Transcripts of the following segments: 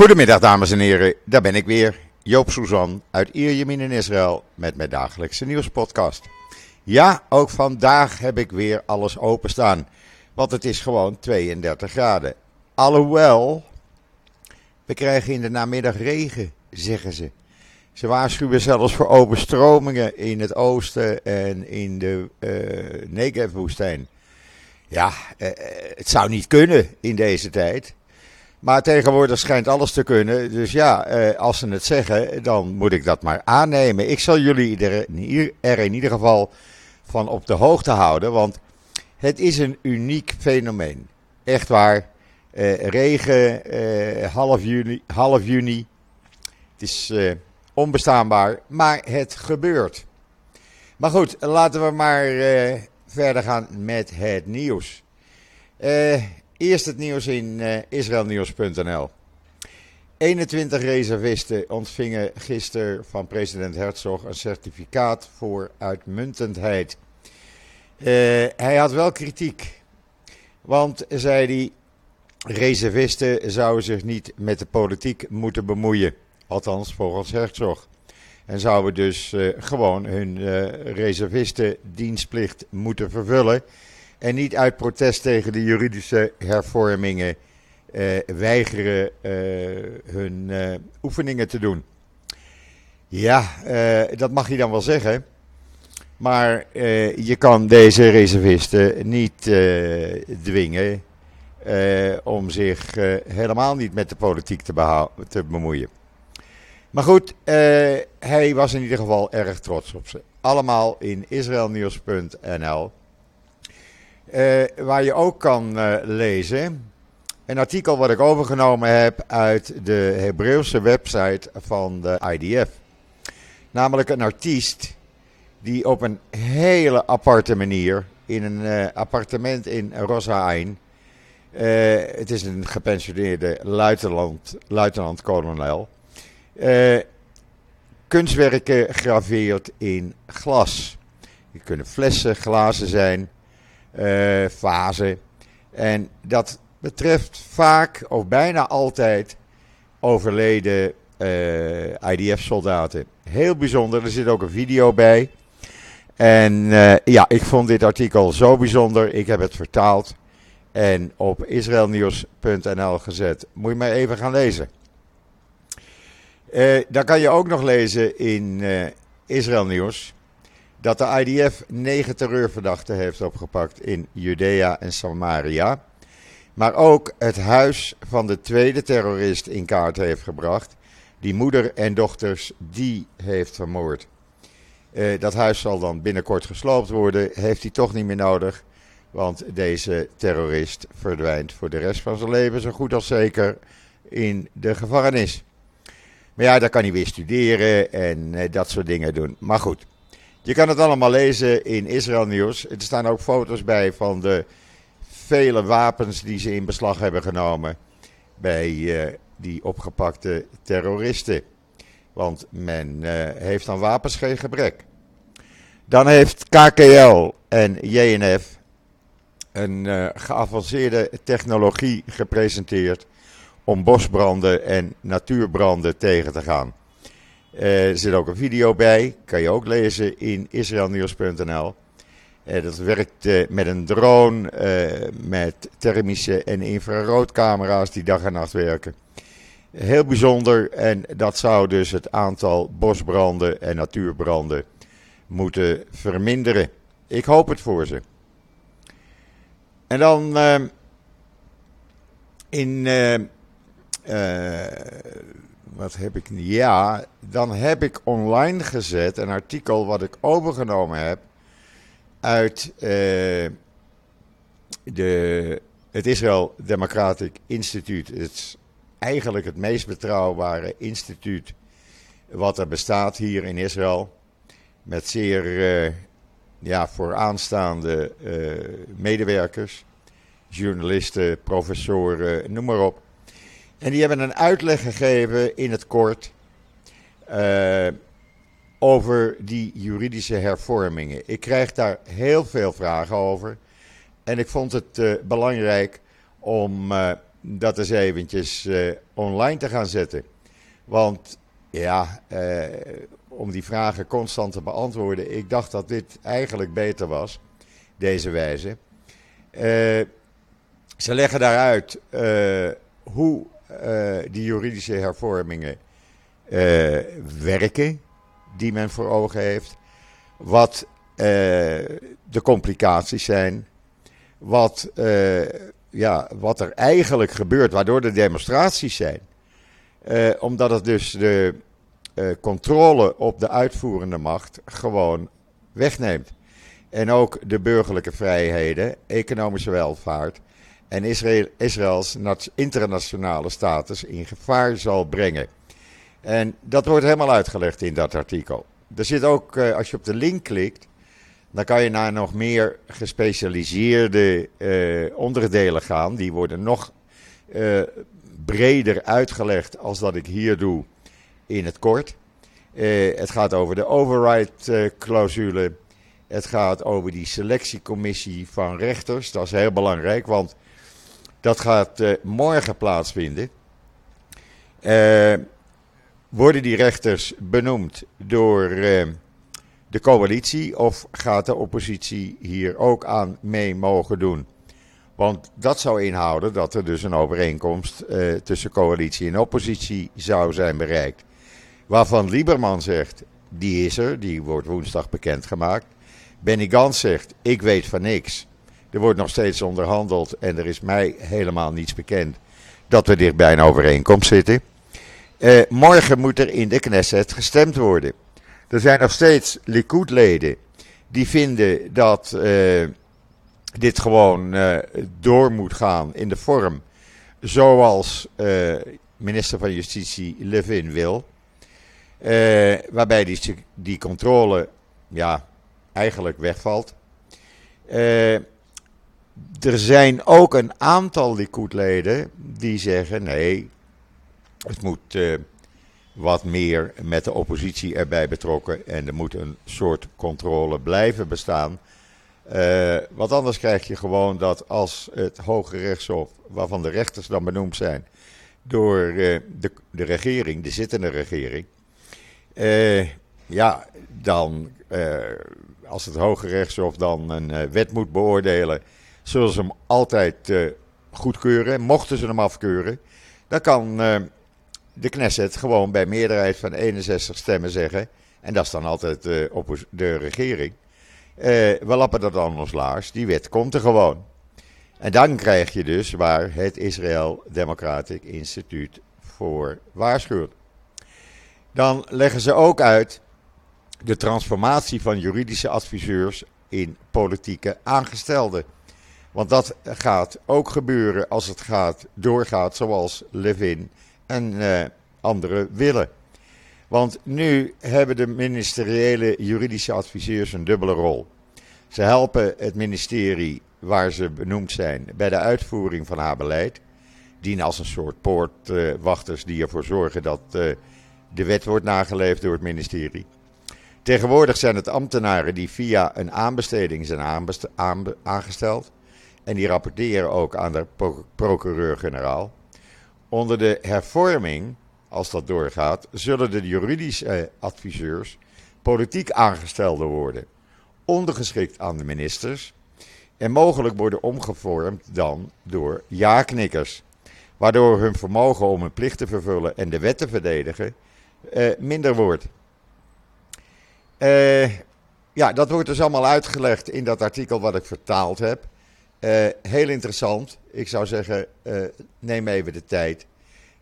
Goedemiddag dames en heren, daar ben ik weer, Joop Suzan uit Ierjemien in Israël met mijn dagelijkse nieuwspodcast. Ja, ook vandaag heb ik weer alles openstaan, want het is gewoon 32 graden. Alhoewel, we krijgen in de namiddag regen, zeggen ze. Ze waarschuwen zelfs voor overstromingen in het oosten en in de uh, Negev-woestijn. Ja, uh, het zou niet kunnen in deze tijd. Maar tegenwoordig schijnt alles te kunnen. Dus ja, uh, als ze het zeggen, dan moet ik dat maar aannemen. Ik zal jullie er in ieder geval van op de hoogte houden. Want het is een uniek fenomeen. Echt waar. regen, half, juni, half juni. Het is onbestaanbaar, maar het gebeurt. Maar goed, laten we maar verder gaan met het nieuws. Eerst het nieuws in uh, israelnieuws.nl. 21 reservisten ontvingen gisteren van president Herzog een certificaat voor uitmuntendheid. hij had wel kritiek, want zei hij, reservisten zouden zich niet met de politiek moeten bemoeien. Althans, volgens Herzog. En zouden dus uh, gewoon hun uh, reservistendienstplicht moeten vervullen. En niet uit protest tegen de juridische hervormingen uh, weigeren hun oefeningen te doen. Ja, dat mag je dan wel zeggen. Maar je kan deze reservisten niet dwingen om zich helemaal niet met de politiek te, te bemoeien. Maar goed, hij was in ieder geval erg trots op ze. Allemaal in israelnieuws.nl. Uh, waar je ook kan uh, lezen. Een artikel wat ik overgenomen heb uit de Hebreeuwse website van de IDF. Namelijk een artiest die op een hele aparte manier in een appartement in Rosain. het is een gepensioneerde luitenant, luitenant-kolonel uh, kunstwerken graveert in glas. Het kunnen flessen, glazen zijn, uh, vazen. En dat betreft vaak of bijna altijd overleden eh, IDF-soldaten. Heel bijzonder, er zit ook een video bij. En uh, ja, ik vond dit artikel zo bijzonder. Ik heb het vertaald en op israelnieuws.nl gezet. Moet je maar even gaan lezen. Uh, dan kan je ook nog lezen in Israël Nieuws dat de IDF negen terreurverdachten heeft opgepakt in Judea en Samaria. Maar ook het huis van de tweede terrorist in kaart heeft gebracht, die moeder en dochters die heeft vermoord. Uh, dat huis zal dan binnenkort gesloopt worden, heeft hij toch niet meer nodig, want deze terrorist verdwijnt voor de rest van zijn leven zo goed als zeker in de gevangenis. Maar ja, daar kan hij weer studeren en eh, dat soort dingen doen. Maar goed, je kan het allemaal lezen in Israël Nieuws. Er staan ook foto's bij van de vele wapens die ze in beslag hebben genomen bij eh, die opgepakte terroristen. Want men uh, heeft aan wapens geen gebrek. Dan heeft KKL en JNF een uh, geavanceerde technologie gepresenteerd om bosbranden en natuurbranden tegen te gaan. Uh, er zit ook een video bij, kan je ook lezen in israelnieuws.nl. Uh, dat werkt uh, met een drone, met thermische en infraroodcamera's die dag en nacht werken. Heel bijzonder en dat zou dus het aantal bosbranden en natuurbranden moeten verminderen. Ik hoop het voor ze. En dan in uh, wat heb ik? Ja, dan heb ik online gezet een artikel wat ik overgenomen heb uit uh, de, het Israel Democratic Institute. Het is eigenlijk het meest betrouwbare instituut wat er bestaat hier in Israël. Met zeer uh, ja, vooraanstaande medewerkers, journalisten, professoren, noem maar op. En die hebben een uitleg gegeven in het kort uh, over die juridische hervormingen. Ik krijg daar heel veel vragen over. En ik vond het uh, belangrijk om uh, dat eens eventjes online te gaan zetten. Want ja, om die vragen constant te beantwoorden, ik dacht dat dit eigenlijk beter was, deze wijze. ze leggen daaruit hoe die juridische hervormingen werken die men voor ogen heeft. Wat uh, de complicaties zijn. Wat, ja, wat er eigenlijk gebeurt, waardoor de demonstraties zijn. Omdat het dus de controle op de uitvoerende macht gewoon wegneemt. En ook de burgerlijke vrijheden, economische welvaart en Israël, Israëls internationale status in gevaar zal brengen. En dat wordt helemaal uitgelegd in dat artikel. Er zit ook, eh, als je op de link klikt, dan kan je naar nog meer gespecialiseerde uh, onderdelen gaan. Die worden nog uh, breder uitgelegd als dat ik hier doe in het kort. Het gaat over de override-clausule. het gaat over die selectiecommissie van rechters. Dat is heel belangrijk, want dat gaat morgen plaatsvinden. Worden die rechters benoemd door uh, de coalitie of gaat de oppositie hier ook aan mee mogen doen? Want dat zou inhouden dat er dus een overeenkomst uh, tussen coalitie en oppositie zou zijn bereikt. Waarvan Lieberman zegt, die is er, die wordt woensdag bekendgemaakt. Benny Gans zegt, ik weet van niks. Er wordt nog steeds onderhandeld en er is mij helemaal niets bekend dat we dichtbij een overeenkomst zitten. Uh, morgen moet er in de Knesset gestemd worden. Er zijn nog steeds Likud-leden die vinden dat uh, dit gewoon uh, door moet gaan in de vorm zoals minister van Justitie Levin wil. waarbij die, die controle ja, eigenlijk wegvalt. Er zijn ook een aantal Likud-leden die zeggen: nee, het moet uh, wat meer met de oppositie erbij betrokken en er moet een soort controle blijven bestaan. Uh, want anders krijg je gewoon dat als het Hoge Rechtshof, waarvan de rechters dan benoemd zijn door uh, de, de regering, de zittende regering, ja, dan als het Hoge Rechtshof dan een wet moet beoordelen, zullen ze hem altijd goedkeuren. Mochten ze hem afkeuren, dan kan de Knesset gewoon bij meerderheid van 61 stemmen zeggen. En dat is dan altijd uh, op de regering. We lappen dat dan ons laars. Die wet komt er gewoon. En dan krijg je dus waar het Israël Democratic Instituut voor waarschuwt. Dan leggen ze ook uit de transformatie van juridische adviseurs in politieke aangestelden. Want dat gaat ook gebeuren als het gaat, doorgaat zoals Levin en uh, anderen willen. Want nu hebben de ministeriële juridische adviseurs een dubbele rol. Ze helpen het ministerie waar ze benoemd zijn bij de uitvoering van haar beleid. Dienen als een soort poortwachters die ervoor zorgen dat uh, de wet wordt nageleefd door het ministerie. Tegenwoordig zijn het ambtenaren die via een aanbesteding zijn aangesteld. En die rapporteren ook aan de procureur-generaal. Onder de hervorming, als dat doorgaat, zullen de juridische adviseurs politiek aangestelden worden, ondergeschikt aan de ministers en mogelijk worden omgevormd dan door ja-knikkers, waardoor hun vermogen om hun plicht te vervullen en de wet te verdedigen eh, minder wordt. Eh, ja, dat wordt dus allemaal uitgelegd in dat artikel wat ik vertaald heb. Uh, heel interessant. Ik zou zeggen, uh, neem even de tijd.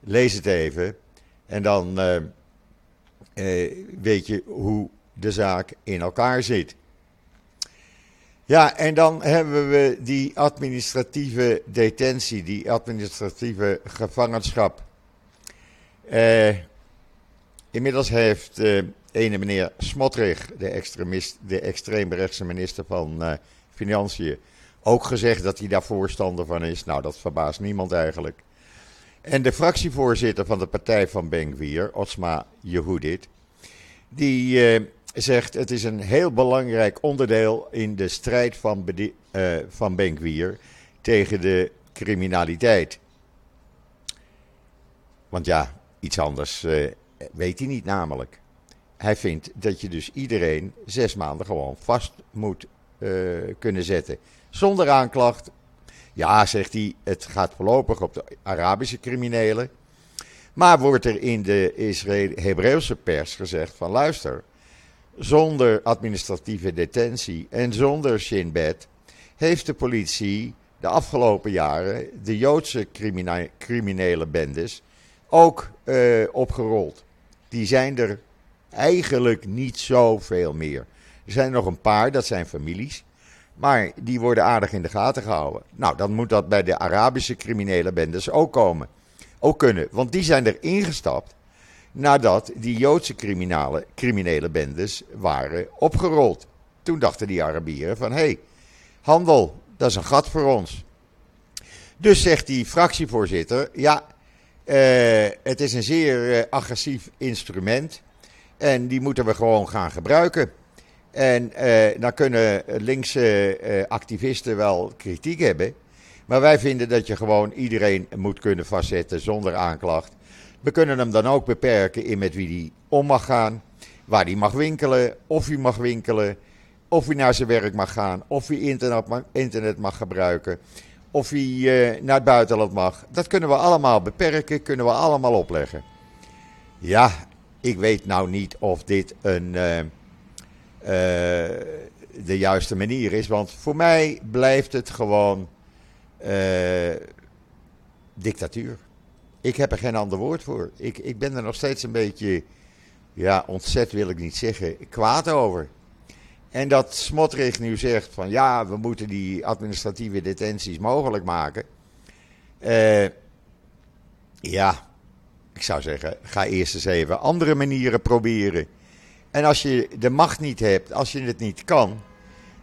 Lees het even. En dan uh, weet je hoe de zaak in elkaar zit. Ja, en dan hebben we die administratieve detentie, die administratieve gevangenschap. inmiddels heeft ene meneer Smotrich, de, extremist, de extreemrechtse minister van Financiën, ook gezegd dat hij daar voorstander van is. Nou, dat verbaast niemand eigenlijk. En de fractievoorzitter van de partij van Benkwier, Osma Yehudit, die uh, zegt het is een heel belangrijk onderdeel in de strijd van, uh, van tegen de criminaliteit. Want ja, iets anders uh, weet hij niet namelijk. Hij vindt dat je dus iedereen zes maanden gewoon vast moet kunnen zetten. Zonder aanklacht. Ja, zegt hij, het gaat voorlopig op de Arabische criminelen. Maar wordt er in de Hebreeuwse pers gezegd van luister, zonder administratieve detentie en zonder Shin heeft de politie de afgelopen jaren de Joodse criminele bendes ook uh, opgerold. Die zijn er eigenlijk niet zoveel meer. Er zijn nog een paar, dat zijn families. Maar die worden aardig in de gaten gehouden. Nou, dan moet dat bij de Arabische criminele bendes ook komen. Ook kunnen, want die zijn er ingestapt nadat die Joodse criminele, criminele bendes waren opgerold. Toen dachten die Arabieren van, hé, hey, handel, dat is een gat voor ons. Dus zegt die fractievoorzitter, ja, uh, het is een zeer uh, agressief instrument en die moeten we gewoon gaan gebruiken. En uh, dan kunnen linkse activisten wel kritiek hebben, maar wij vinden dat je gewoon iedereen moet kunnen vastzetten zonder aanklacht. We kunnen hem dan ook beperken in met wie hij om mag gaan, waar hij mag winkelen, of hij mag winkelen, of hij naar zijn werk mag gaan, of hij internet mag, internet mag gebruiken, of hij uh, naar het buitenland mag. Dat kunnen we allemaal beperken, kunnen we allemaal opleggen. Ja, ik weet nou niet of dit een, de juiste manier is, want voor mij blijft het gewoon dictatuur. Ik heb er geen ander woord voor. Ik, ik ben er nog steeds een beetje, ja, ontzet wil ik niet zeggen, kwaad over. En dat Smotrich nu zegt van ja, we moeten die administratieve detenties mogelijk maken. Uh, ja, ik zou zeggen, ga eerst eens even andere manieren proberen. En als je de macht niet hebt, als je het niet kan,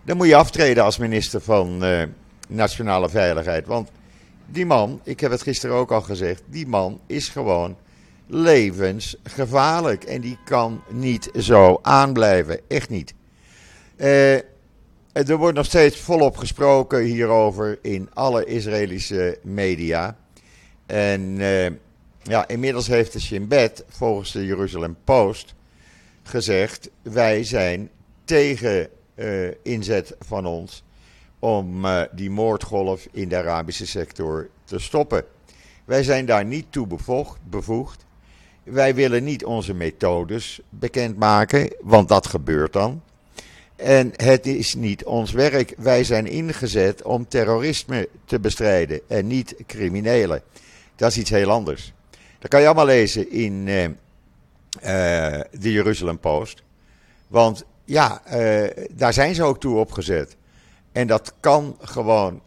dan moet je aftreden als minister van uh, Nationale Veiligheid. Want die man, ik heb het gisteren ook al gezegd, die man is gewoon levensgevaarlijk. En die kan niet zo aanblijven. Echt niet. Uh, er wordt nog steeds volop gesproken hierover in alle Israëlische media. En uh, ja, inmiddels heeft de Shin Bet volgens de Jeruzalem Post gezegd: wij zijn tegen uh, inzet van ons om uh, die moordgolf in de Arabische sector te stoppen. Wij zijn daar niet toe bevoegd. bevoegd. Wij willen niet onze methodes bekendmaken, want dat gebeurt dan. En het is niet ons werk. Wij zijn ingezet om terrorisme te bestrijden en niet criminelen. Dat is iets heel anders. Dat kan je allemaal lezen in uh, de Jeruzalem Post. Want ja, uh, daar zijn ze ook toe opgezet. En dat kan gewoon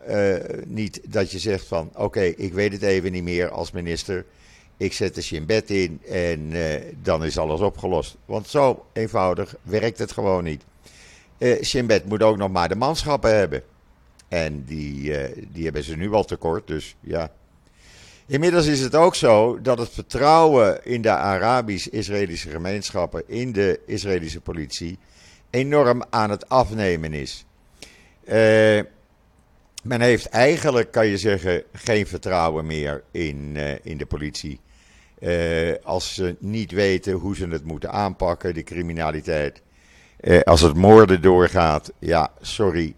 niet dat je zegt van oké, ik weet het even niet meer als minister. Ik zet de Shin Bet in en dan is alles opgelost. Want zo eenvoudig werkt het gewoon niet. Uh, Shinbet moet ook nog maar de manschappen hebben. En die, die hebben ze nu al tekort, dus ja. Inmiddels is het ook zo dat het vertrouwen in de Arabisch-Israëlische gemeenschappen, in de Israëlische politie, enorm aan het afnemen is. Uh, men heeft eigenlijk, kan je zeggen, geen vertrouwen meer in, in de politie. als ze niet weten hoe ze het moeten aanpakken, de criminaliteit. Eh, als het moorden doorgaat, ja, sorry.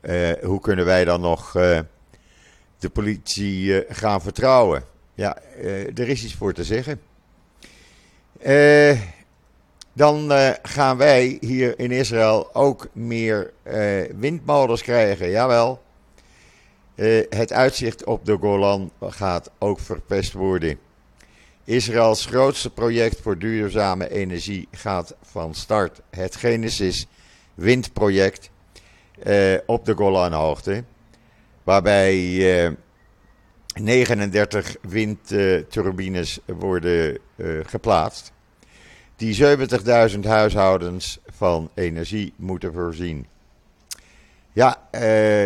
Eh, hoe kunnen wij dan nog eh, de politie eh, gaan vertrouwen? Ja, eh, er is iets voor te zeggen. Eh, dan gaan wij hier in Israël ook meer windmolens krijgen. Jawel. het uitzicht op de Golan gaat ook verpest worden. Israëls grootste project voor duurzame energie gaat van start. Het Genesis windproject op de Golanhoogte. Waarbij uh, 39 windturbines worden uh, geplaatst. Die 70.000 huishoudens van energie moeten voorzien. Ja, uh,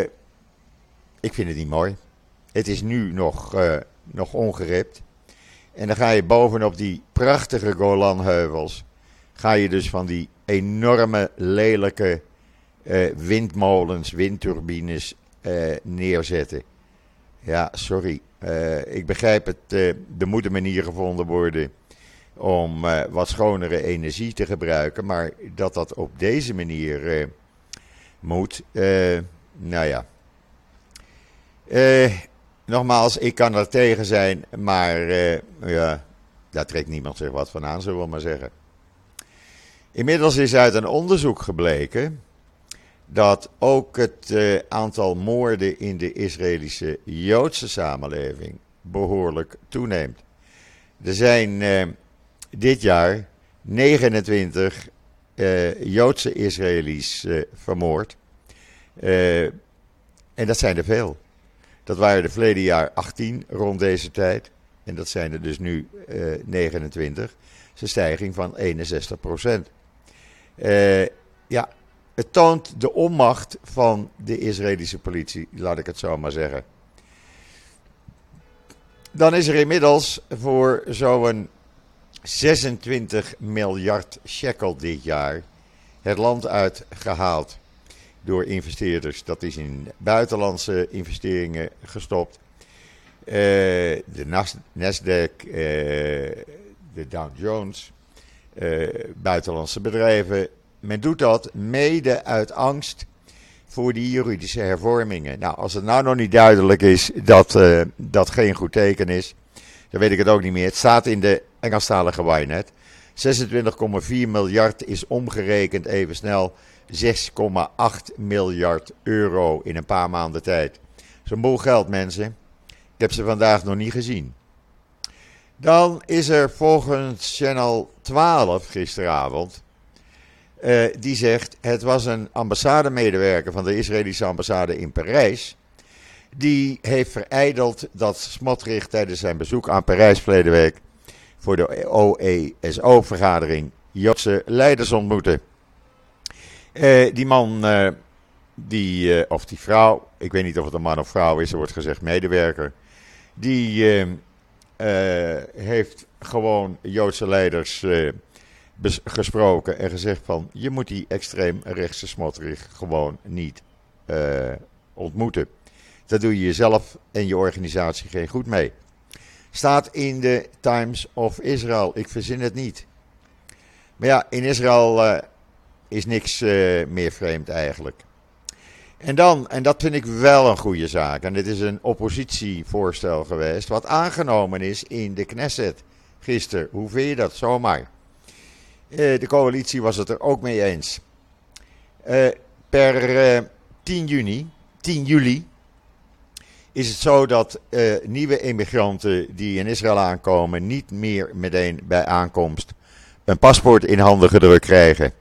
ik vind het niet mooi. Het is nu nog, nog ongerept. En dan ga je bovenop die prachtige Golanheuvels, ga je dus van die enorme lelijke uh, windmolens, windturbines uh, neerzetten. Ja, sorry. ik begrijp het, er moet een manier gevonden worden om wat schonere energie te gebruiken. Maar dat dat op deze manier moet, nou ja. nogmaals, ik kan er tegen zijn, maar ja, daar trekt niemand zich wat van aan, zullen we maar zeggen. Inmiddels is uit een onderzoek gebleken dat ook het uh, aantal moorden in de Israëlische Joodse samenleving behoorlijk toeneemt. Er zijn uh, dit jaar 29 uh, eh, Joodse Israëli's vermoord. en dat zijn er veel. Dat waren de verleden jaar 18 rond deze tijd. En dat zijn er dus nu 29. Dat is een stijging van 61 procent. ja, het toont de onmacht van de Israëlische politie, laat ik het zo maar zeggen. Dan is er inmiddels voor zo'n 26 miljard shekel dit jaar het land uitgehaald door investeerders. Dat is in buitenlandse investeringen gestopt. Uh, de Nasdaq, uh, de Dow Jones, uh, buitenlandse bedrijven, men doet dat mede uit angst voor die juridische hervormingen. Nou, als het nou nog niet duidelijk is dat uh, dat geen goed teken is, dan weet ik het ook niet meer. Het staat in de Engelstalige Wynet. 26,4 miljard is omgerekend even snel 6,8 miljard euro in een paar maanden tijd. Zo'n boel geld, mensen. Ik heb ze vandaag nog niet gezien. Dan is er volgens Channel 12 gisteravond uh, die zegt: Het was een ambassademedewerker van de Israëlische ambassade in Parijs. Die heeft vereideld dat Smotrich tijdens zijn bezoek aan Parijs verleden week voor de OESO-vergadering Joodse leiders ontmoette. Uh, die man, uh, die, of die vrouw, ik weet niet of het een man of vrouw is, er wordt gezegd medewerker. Die heeft gewoon Joodse leiders gesproken en gezegd van je moet die extreem rechtse smotterig gewoon niet uh, ontmoeten. Dat doe je jezelf en je organisatie geen goed mee. Staat in de Times of Israel. Ik verzin het niet. Maar ja, in Israël uh, is niks uh, meer vreemd eigenlijk. En dan, en dat vind ik wel een goede zaak, en dit is een oppositievoorstel geweest, wat aangenomen is in de Knesset gisteren. Hoe vind je dat zomaar? Eh, de coalitie was het er ook mee eens. Uh, per 10 eh, juni, 10 juli, is het zo dat nieuwe immigranten die in Israël aankomen niet meer meteen bij aankomst een paspoort in handen gedrukt krijgen.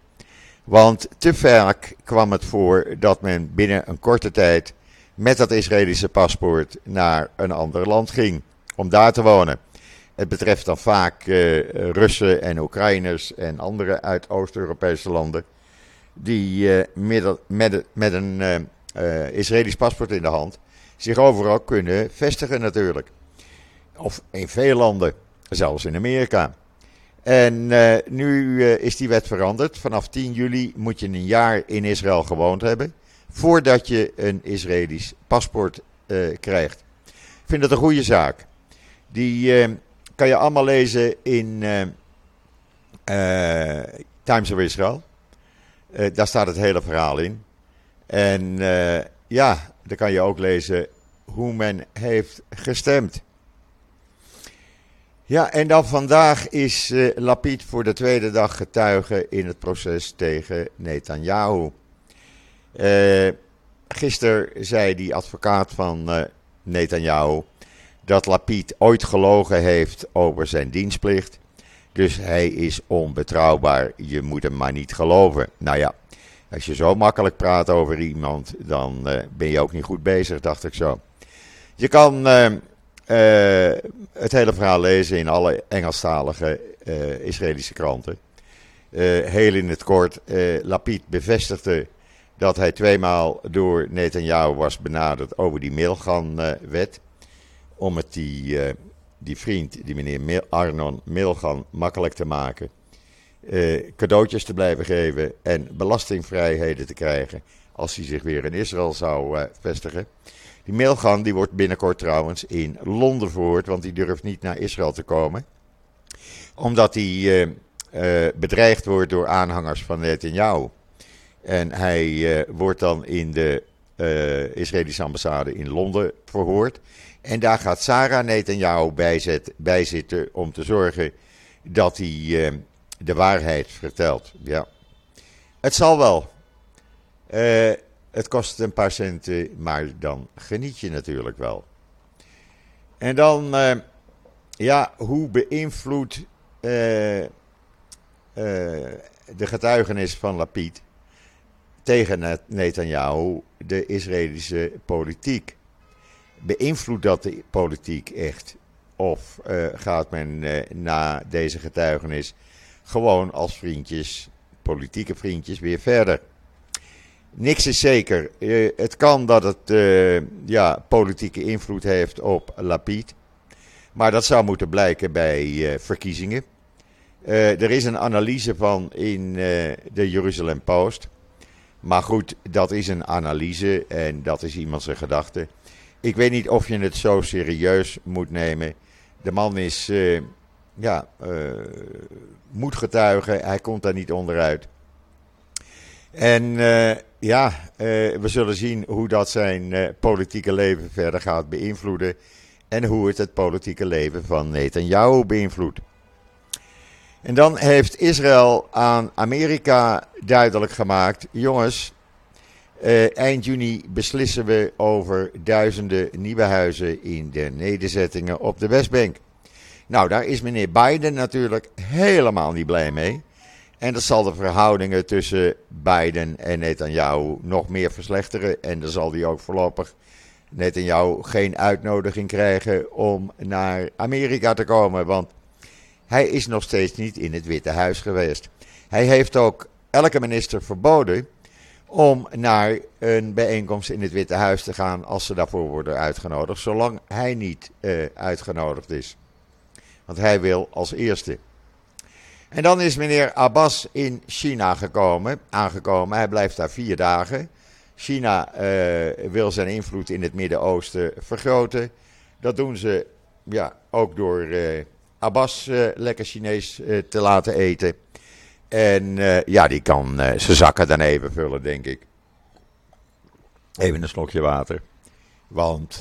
Want te vaak kwam het voor dat men binnen een korte tijd met dat Israëlische paspoort naar een ander land ging om daar te wonen. Het betreft dan vaak uh, Russen en Oekraïners en anderen uit Oost-Europese landen. Die uh, met, met, met, een uh, Israëlisch paspoort in de hand zich overal kunnen vestigen natuurlijk. Of in veel landen, zelfs in Amerika. En nu is die wet veranderd. Vanaf 10 juli moet je een jaar in Israël gewoond hebben. Voordat je een Israëlisch paspoort krijgt. Ik vind dat een goede zaak. Die kan je allemaal lezen in uh, uh, Times of Israel. Uh, daar staat het hele verhaal in. En ja, daar kan je ook lezen hoe men heeft gestemd. Ja, en dan vandaag is uh, Lapid voor de tweede dag getuige in het proces tegen Netanyahu. Uh, gisteren zei die advocaat van uh, Netanyahu dat Lapid ooit gelogen heeft over zijn dienstplicht. Dus hij is onbetrouwbaar. Je moet hem maar niet geloven. Nou ja, als je zo makkelijk praat over iemand, dan uh, ben je ook niet goed bezig, dacht ik zo. Je kan uh, uh, het hele verhaal lezen in alle Engelstalige Israëlische kranten. heel in het kort, Lapid bevestigde dat hij tweemaal door Netanyahu was benaderd over die mailgan-wet om het die, uh, die vriend, die meneer Arnon Milgan, makkelijk te maken. Uh, cadeautjes te blijven geven en belastingvrijheden te krijgen als hij zich weer in Israël zou uh, vestigen. Die Milgan die wordt binnenkort trouwens in Londen verhoord, want die durft niet naar Israël te komen. Omdat hij bedreigd wordt door aanhangers van Netanyahu. En hij wordt dan in de Israëlische ambassade in Londen verhoord. En daar gaat Sarah Netanyahu bij, bij zitten om te zorgen dat hij de waarheid vertelt. Ja. Het zal wel. Uh, het kost een paar centen, maar dan geniet je natuurlijk wel. En dan, ja, hoe beïnvloedt de getuigenis van Lapid tegen Netanyahu de Israëlische politiek? Beïnvloedt dat de politiek echt? Of gaat men na deze getuigenis gewoon als vriendjes, politieke vriendjes, weer verder? Niks is zeker. Uh, het kan dat het ja, politieke invloed heeft op Lapid. Maar dat zou moeten blijken bij verkiezingen. er is een analyse van in de Jeruzalem Post. Maar goed, dat is een analyse en dat is iemand zijn gedachte. Ik weet niet of je het zo serieus moet nemen. De man is, ja, moet getuigen. Hij komt daar niet onderuit. En uh, ja, we zullen zien hoe dat zijn politieke leven verder gaat beïnvloeden. En hoe het het politieke leven van Netanyahu beïnvloedt. En dan heeft Israël aan Amerika duidelijk gemaakt: jongens, eind juni beslissen we over duizenden nieuwe huizen in de nederzettingen op de Westbank. Nou, daar is meneer Biden natuurlijk helemaal niet blij mee. En dat zal de verhoudingen tussen Biden en Netanyahu nog meer verslechteren. En dan zal hij ook voorlopig Netanyahu geen uitnodiging krijgen om naar Amerika te komen. Want hij is nog steeds niet in het Witte Huis geweest. Hij heeft ook elke minister verboden om naar een bijeenkomst in het Witte Huis te gaan als ze daarvoor worden uitgenodigd, zolang hij niet uh, uitgenodigd is. Want hij wil als eerste. En dan is meneer Abbas in China gekomen, aangekomen. Hij blijft daar vier dagen. China uh, wil zijn invloed in het Midden-Oosten vergroten. Dat doen ze ja, ook door uh, Abbas uh, lekker Chinees te laten eten. En ja, die kan zijn zakken dan even vullen, denk ik. Even een slokje water. Want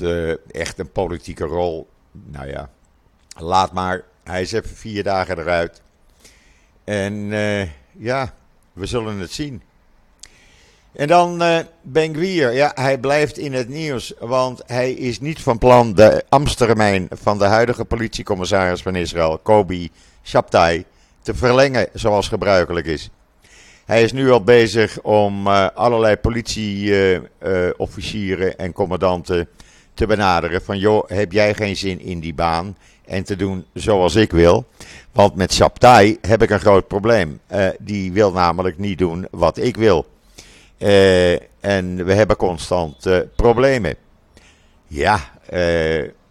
echt een politieke rol, nou ja, laat maar. Hij is even vier dagen eruit. En ja, we zullen het zien. En dan uh, Ben Gwier. Ja, hij blijft in het nieuws. Want hij is niet van plan de ambtstermijn van de huidige politiecommissaris van Israël, Kobi Shabtai, te verlengen zoals gebruikelijk is. Hij is nu al bezig om uh, allerlei politieofficieren en commandanten te benaderen. Van joh, heb jij geen zin in die baan? en te doen zoals ik wil. Want met Shabtai heb ik een groot probleem. Die wil namelijk niet doen wat ik wil. Uh, en we hebben constant uh, problemen. Ja,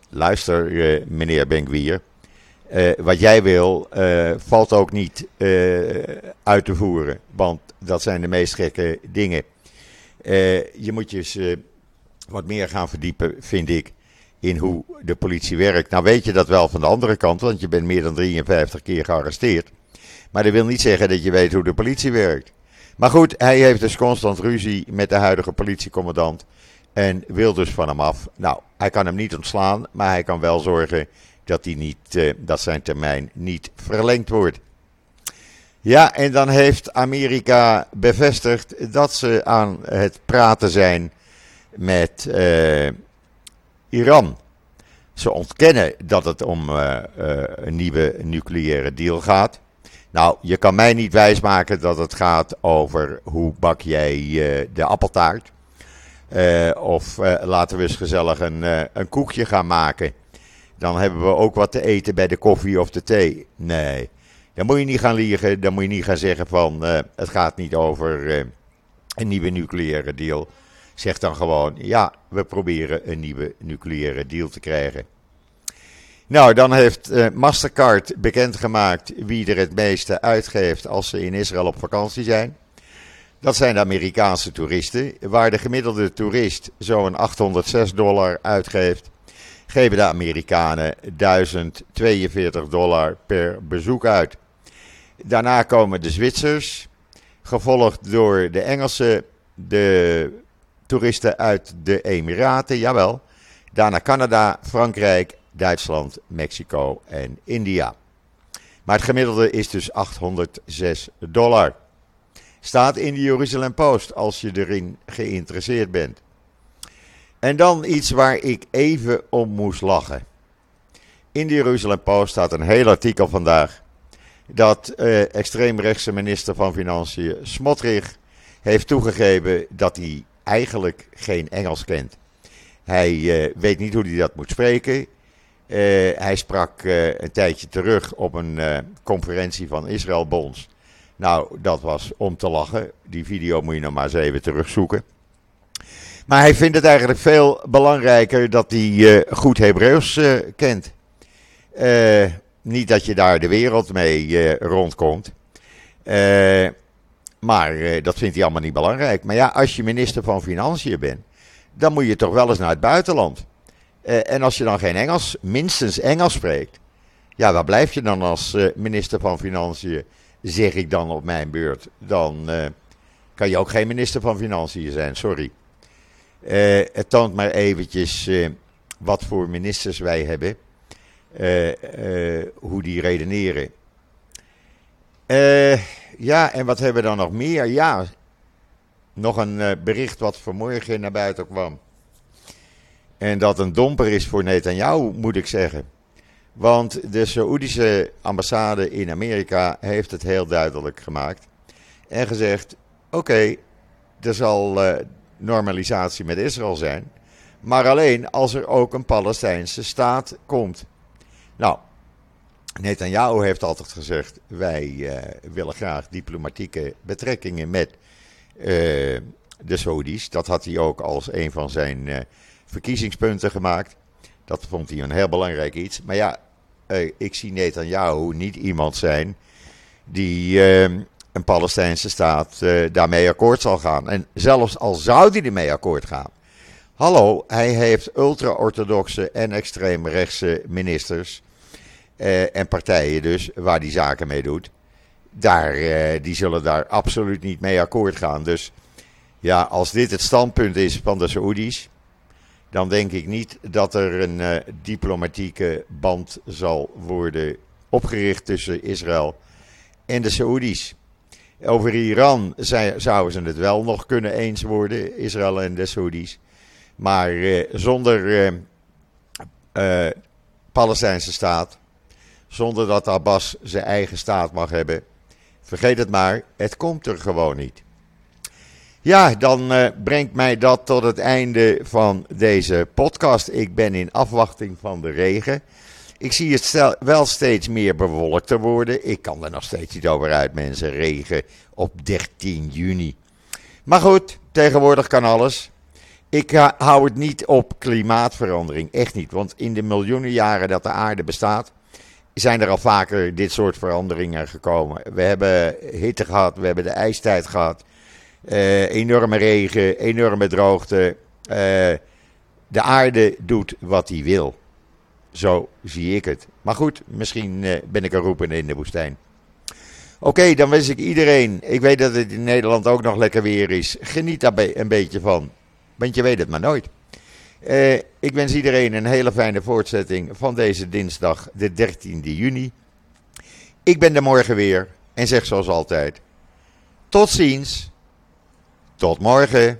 luister meneer Benguier. wat jij wil valt ook niet uit te voeren. Want dat zijn de meest gekke dingen. je moet je wat meer gaan verdiepen, vind ik in hoe de politie werkt. Nou weet je dat wel van de andere kant, want je bent meer dan 53 keer gearresteerd. Maar dat wil niet zeggen dat je weet hoe de politie werkt. Maar goed, hij heeft dus constant ruzie met de huidige politiecommandant. En wil dus van hem af. Nou, hij kan hem niet ontslaan, maar hij kan wel zorgen dat, hij niet, eh, dat zijn termijn niet verlengd wordt. Ja, en dan heeft Amerika bevestigd dat ze aan het praten zijn met uh, Iran. Ze ontkennen dat het om uh, een nieuwe nucleaire deal gaat. Nou, je kan mij niet wijsmaken dat het gaat over hoe bak jij uh, de appeltaart. of laten we eens gezellig een, een koekje gaan maken. Dan hebben we ook wat te eten bij de koffie of de thee. Nee, dan moet je niet gaan liegen. Dan moet je niet gaan zeggen van het gaat niet over een nieuwe nucleaire deal zegt dan gewoon: ja, we proberen een nieuwe nucleaire deal te krijgen. Nou, dan heeft uh, Mastercard bekendgemaakt wie er het meeste uitgeeft als ze in Israël op vakantie zijn. Dat zijn de Amerikaanse toeristen. Waar de gemiddelde toerist zo'n 806 dollar uitgeeft, geven de Amerikanen 1042 dollar per bezoek uit. Daarna komen de Zwitsers, gevolgd door de Engelsen, de toeristen uit de Emiraten, jawel. Daarna Canada, Frankrijk, Duitsland, Mexico en India. Maar het gemiddelde is dus 806 dollar. Staat in de Jeruzalem Post als je erin geïnteresseerd bent. En dan iets waar ik even om moest lachen. In de Jeruzalem Post staat een heel artikel vandaag. Dat eh, extreemrechtse minister van Financiën Smotrich heeft toegegeven dat hij eigenlijk geen Engels kent. Hij uh, weet niet hoe hij dat moet spreken. Uh, hij sprak uh, een tijdje terug op een conferentie van Israël Bonds. Nou, dat was om te lachen. Die video moet je nog maar eens even terugzoeken. Maar hij vindt het eigenlijk veel belangrijker dat hij goed Hebreeuws kent. niet dat je daar de wereld mee rondkomt. maar dat vindt hij allemaal niet belangrijk. Maar ja, als je minister van Financiën bent dan moet je toch wel eens naar het buitenland. Uh, en als je dan geen Engels, minstens Engels spreekt, ja, waar blijf je dan als uh, minister van Financiën, zeg ik dan op mijn beurt. Dan uh, kan je ook geen minister van Financiën zijn, sorry. het toont maar eventjes wat voor ministers wij hebben, hoe die redeneren. ja, en wat hebben we dan nog meer? Ja, nog een bericht wat vanmorgen naar buiten kwam. En dat een domper is voor Netanyahu, moet ik zeggen. Want de Saoedische ambassade in Amerika heeft het heel duidelijk gemaakt. En gezegd: oké, er zal uh, normalisatie met Israël zijn. Maar alleen als er ook een Palestijnse staat komt. Nou, Netanyahu heeft altijd gezegd: wij uh, willen graag diplomatieke betrekkingen met uh, de Saudis. Dat had hij ook als een van zijn verkiezingspunten gemaakt. Dat vond hij een heel belangrijk iets. Maar ja, uh, ik zie Netanyahu niet iemand zijn die een Palestijnse staat daarmee akkoord zal gaan. En zelfs al zou hij ermee akkoord gaan. Hallo, hij heeft ultra-orthodoxe en extreemrechtse ministers en partijen dus, waar hij zaken mee doet daar, eh, die zullen daar absoluut niet mee akkoord gaan. Dus ja, als dit het standpunt is van de Saoedi's, dan denk ik niet dat er een uh, diplomatieke band zal worden opgericht tussen Israël en de Saoedi's. Over Iran zouden ze het wel nog kunnen eens worden, Israël en de Saoedi's. Maar uh, zonder uh, Palestijnse staat, zonder dat Abbas zijn eigen staat mag hebben, Vergeet het maar, het komt er gewoon niet. Ja, dan uh, brengt mij dat tot het einde van deze podcast. Ik ben in afwachting van de regen. Ik zie het wel steeds meer bewolkt te worden. Ik kan er nog steeds niet over uit, mensen. Regen op 13 juni. Maar goed, tegenwoordig kan alles. Ik uh, hou het niet op klimaatverandering. Echt niet. Want in de miljoenen jaren dat de aarde bestaat, zijn er al vaker dit soort veranderingen gekomen. We hebben hitte gehad, we hebben de ijstijd gehad. Uh, enorme regen, enorme droogte. Uh, de aarde doet wat hij wil. Zo zie ik het. Maar goed, misschien uh, ben ik een roepen in de woestijn. Oké, dan wens ik iedereen. Ik weet dat het in Nederland ook nog lekker weer is. Geniet daar een beetje van. Want je weet het maar nooit. Ik wens iedereen een hele fijne voortzetting van deze dinsdag, de 13e juni. Ik ben er morgen weer en zeg zoals altijd: tot ziens, tot morgen.